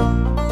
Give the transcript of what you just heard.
Música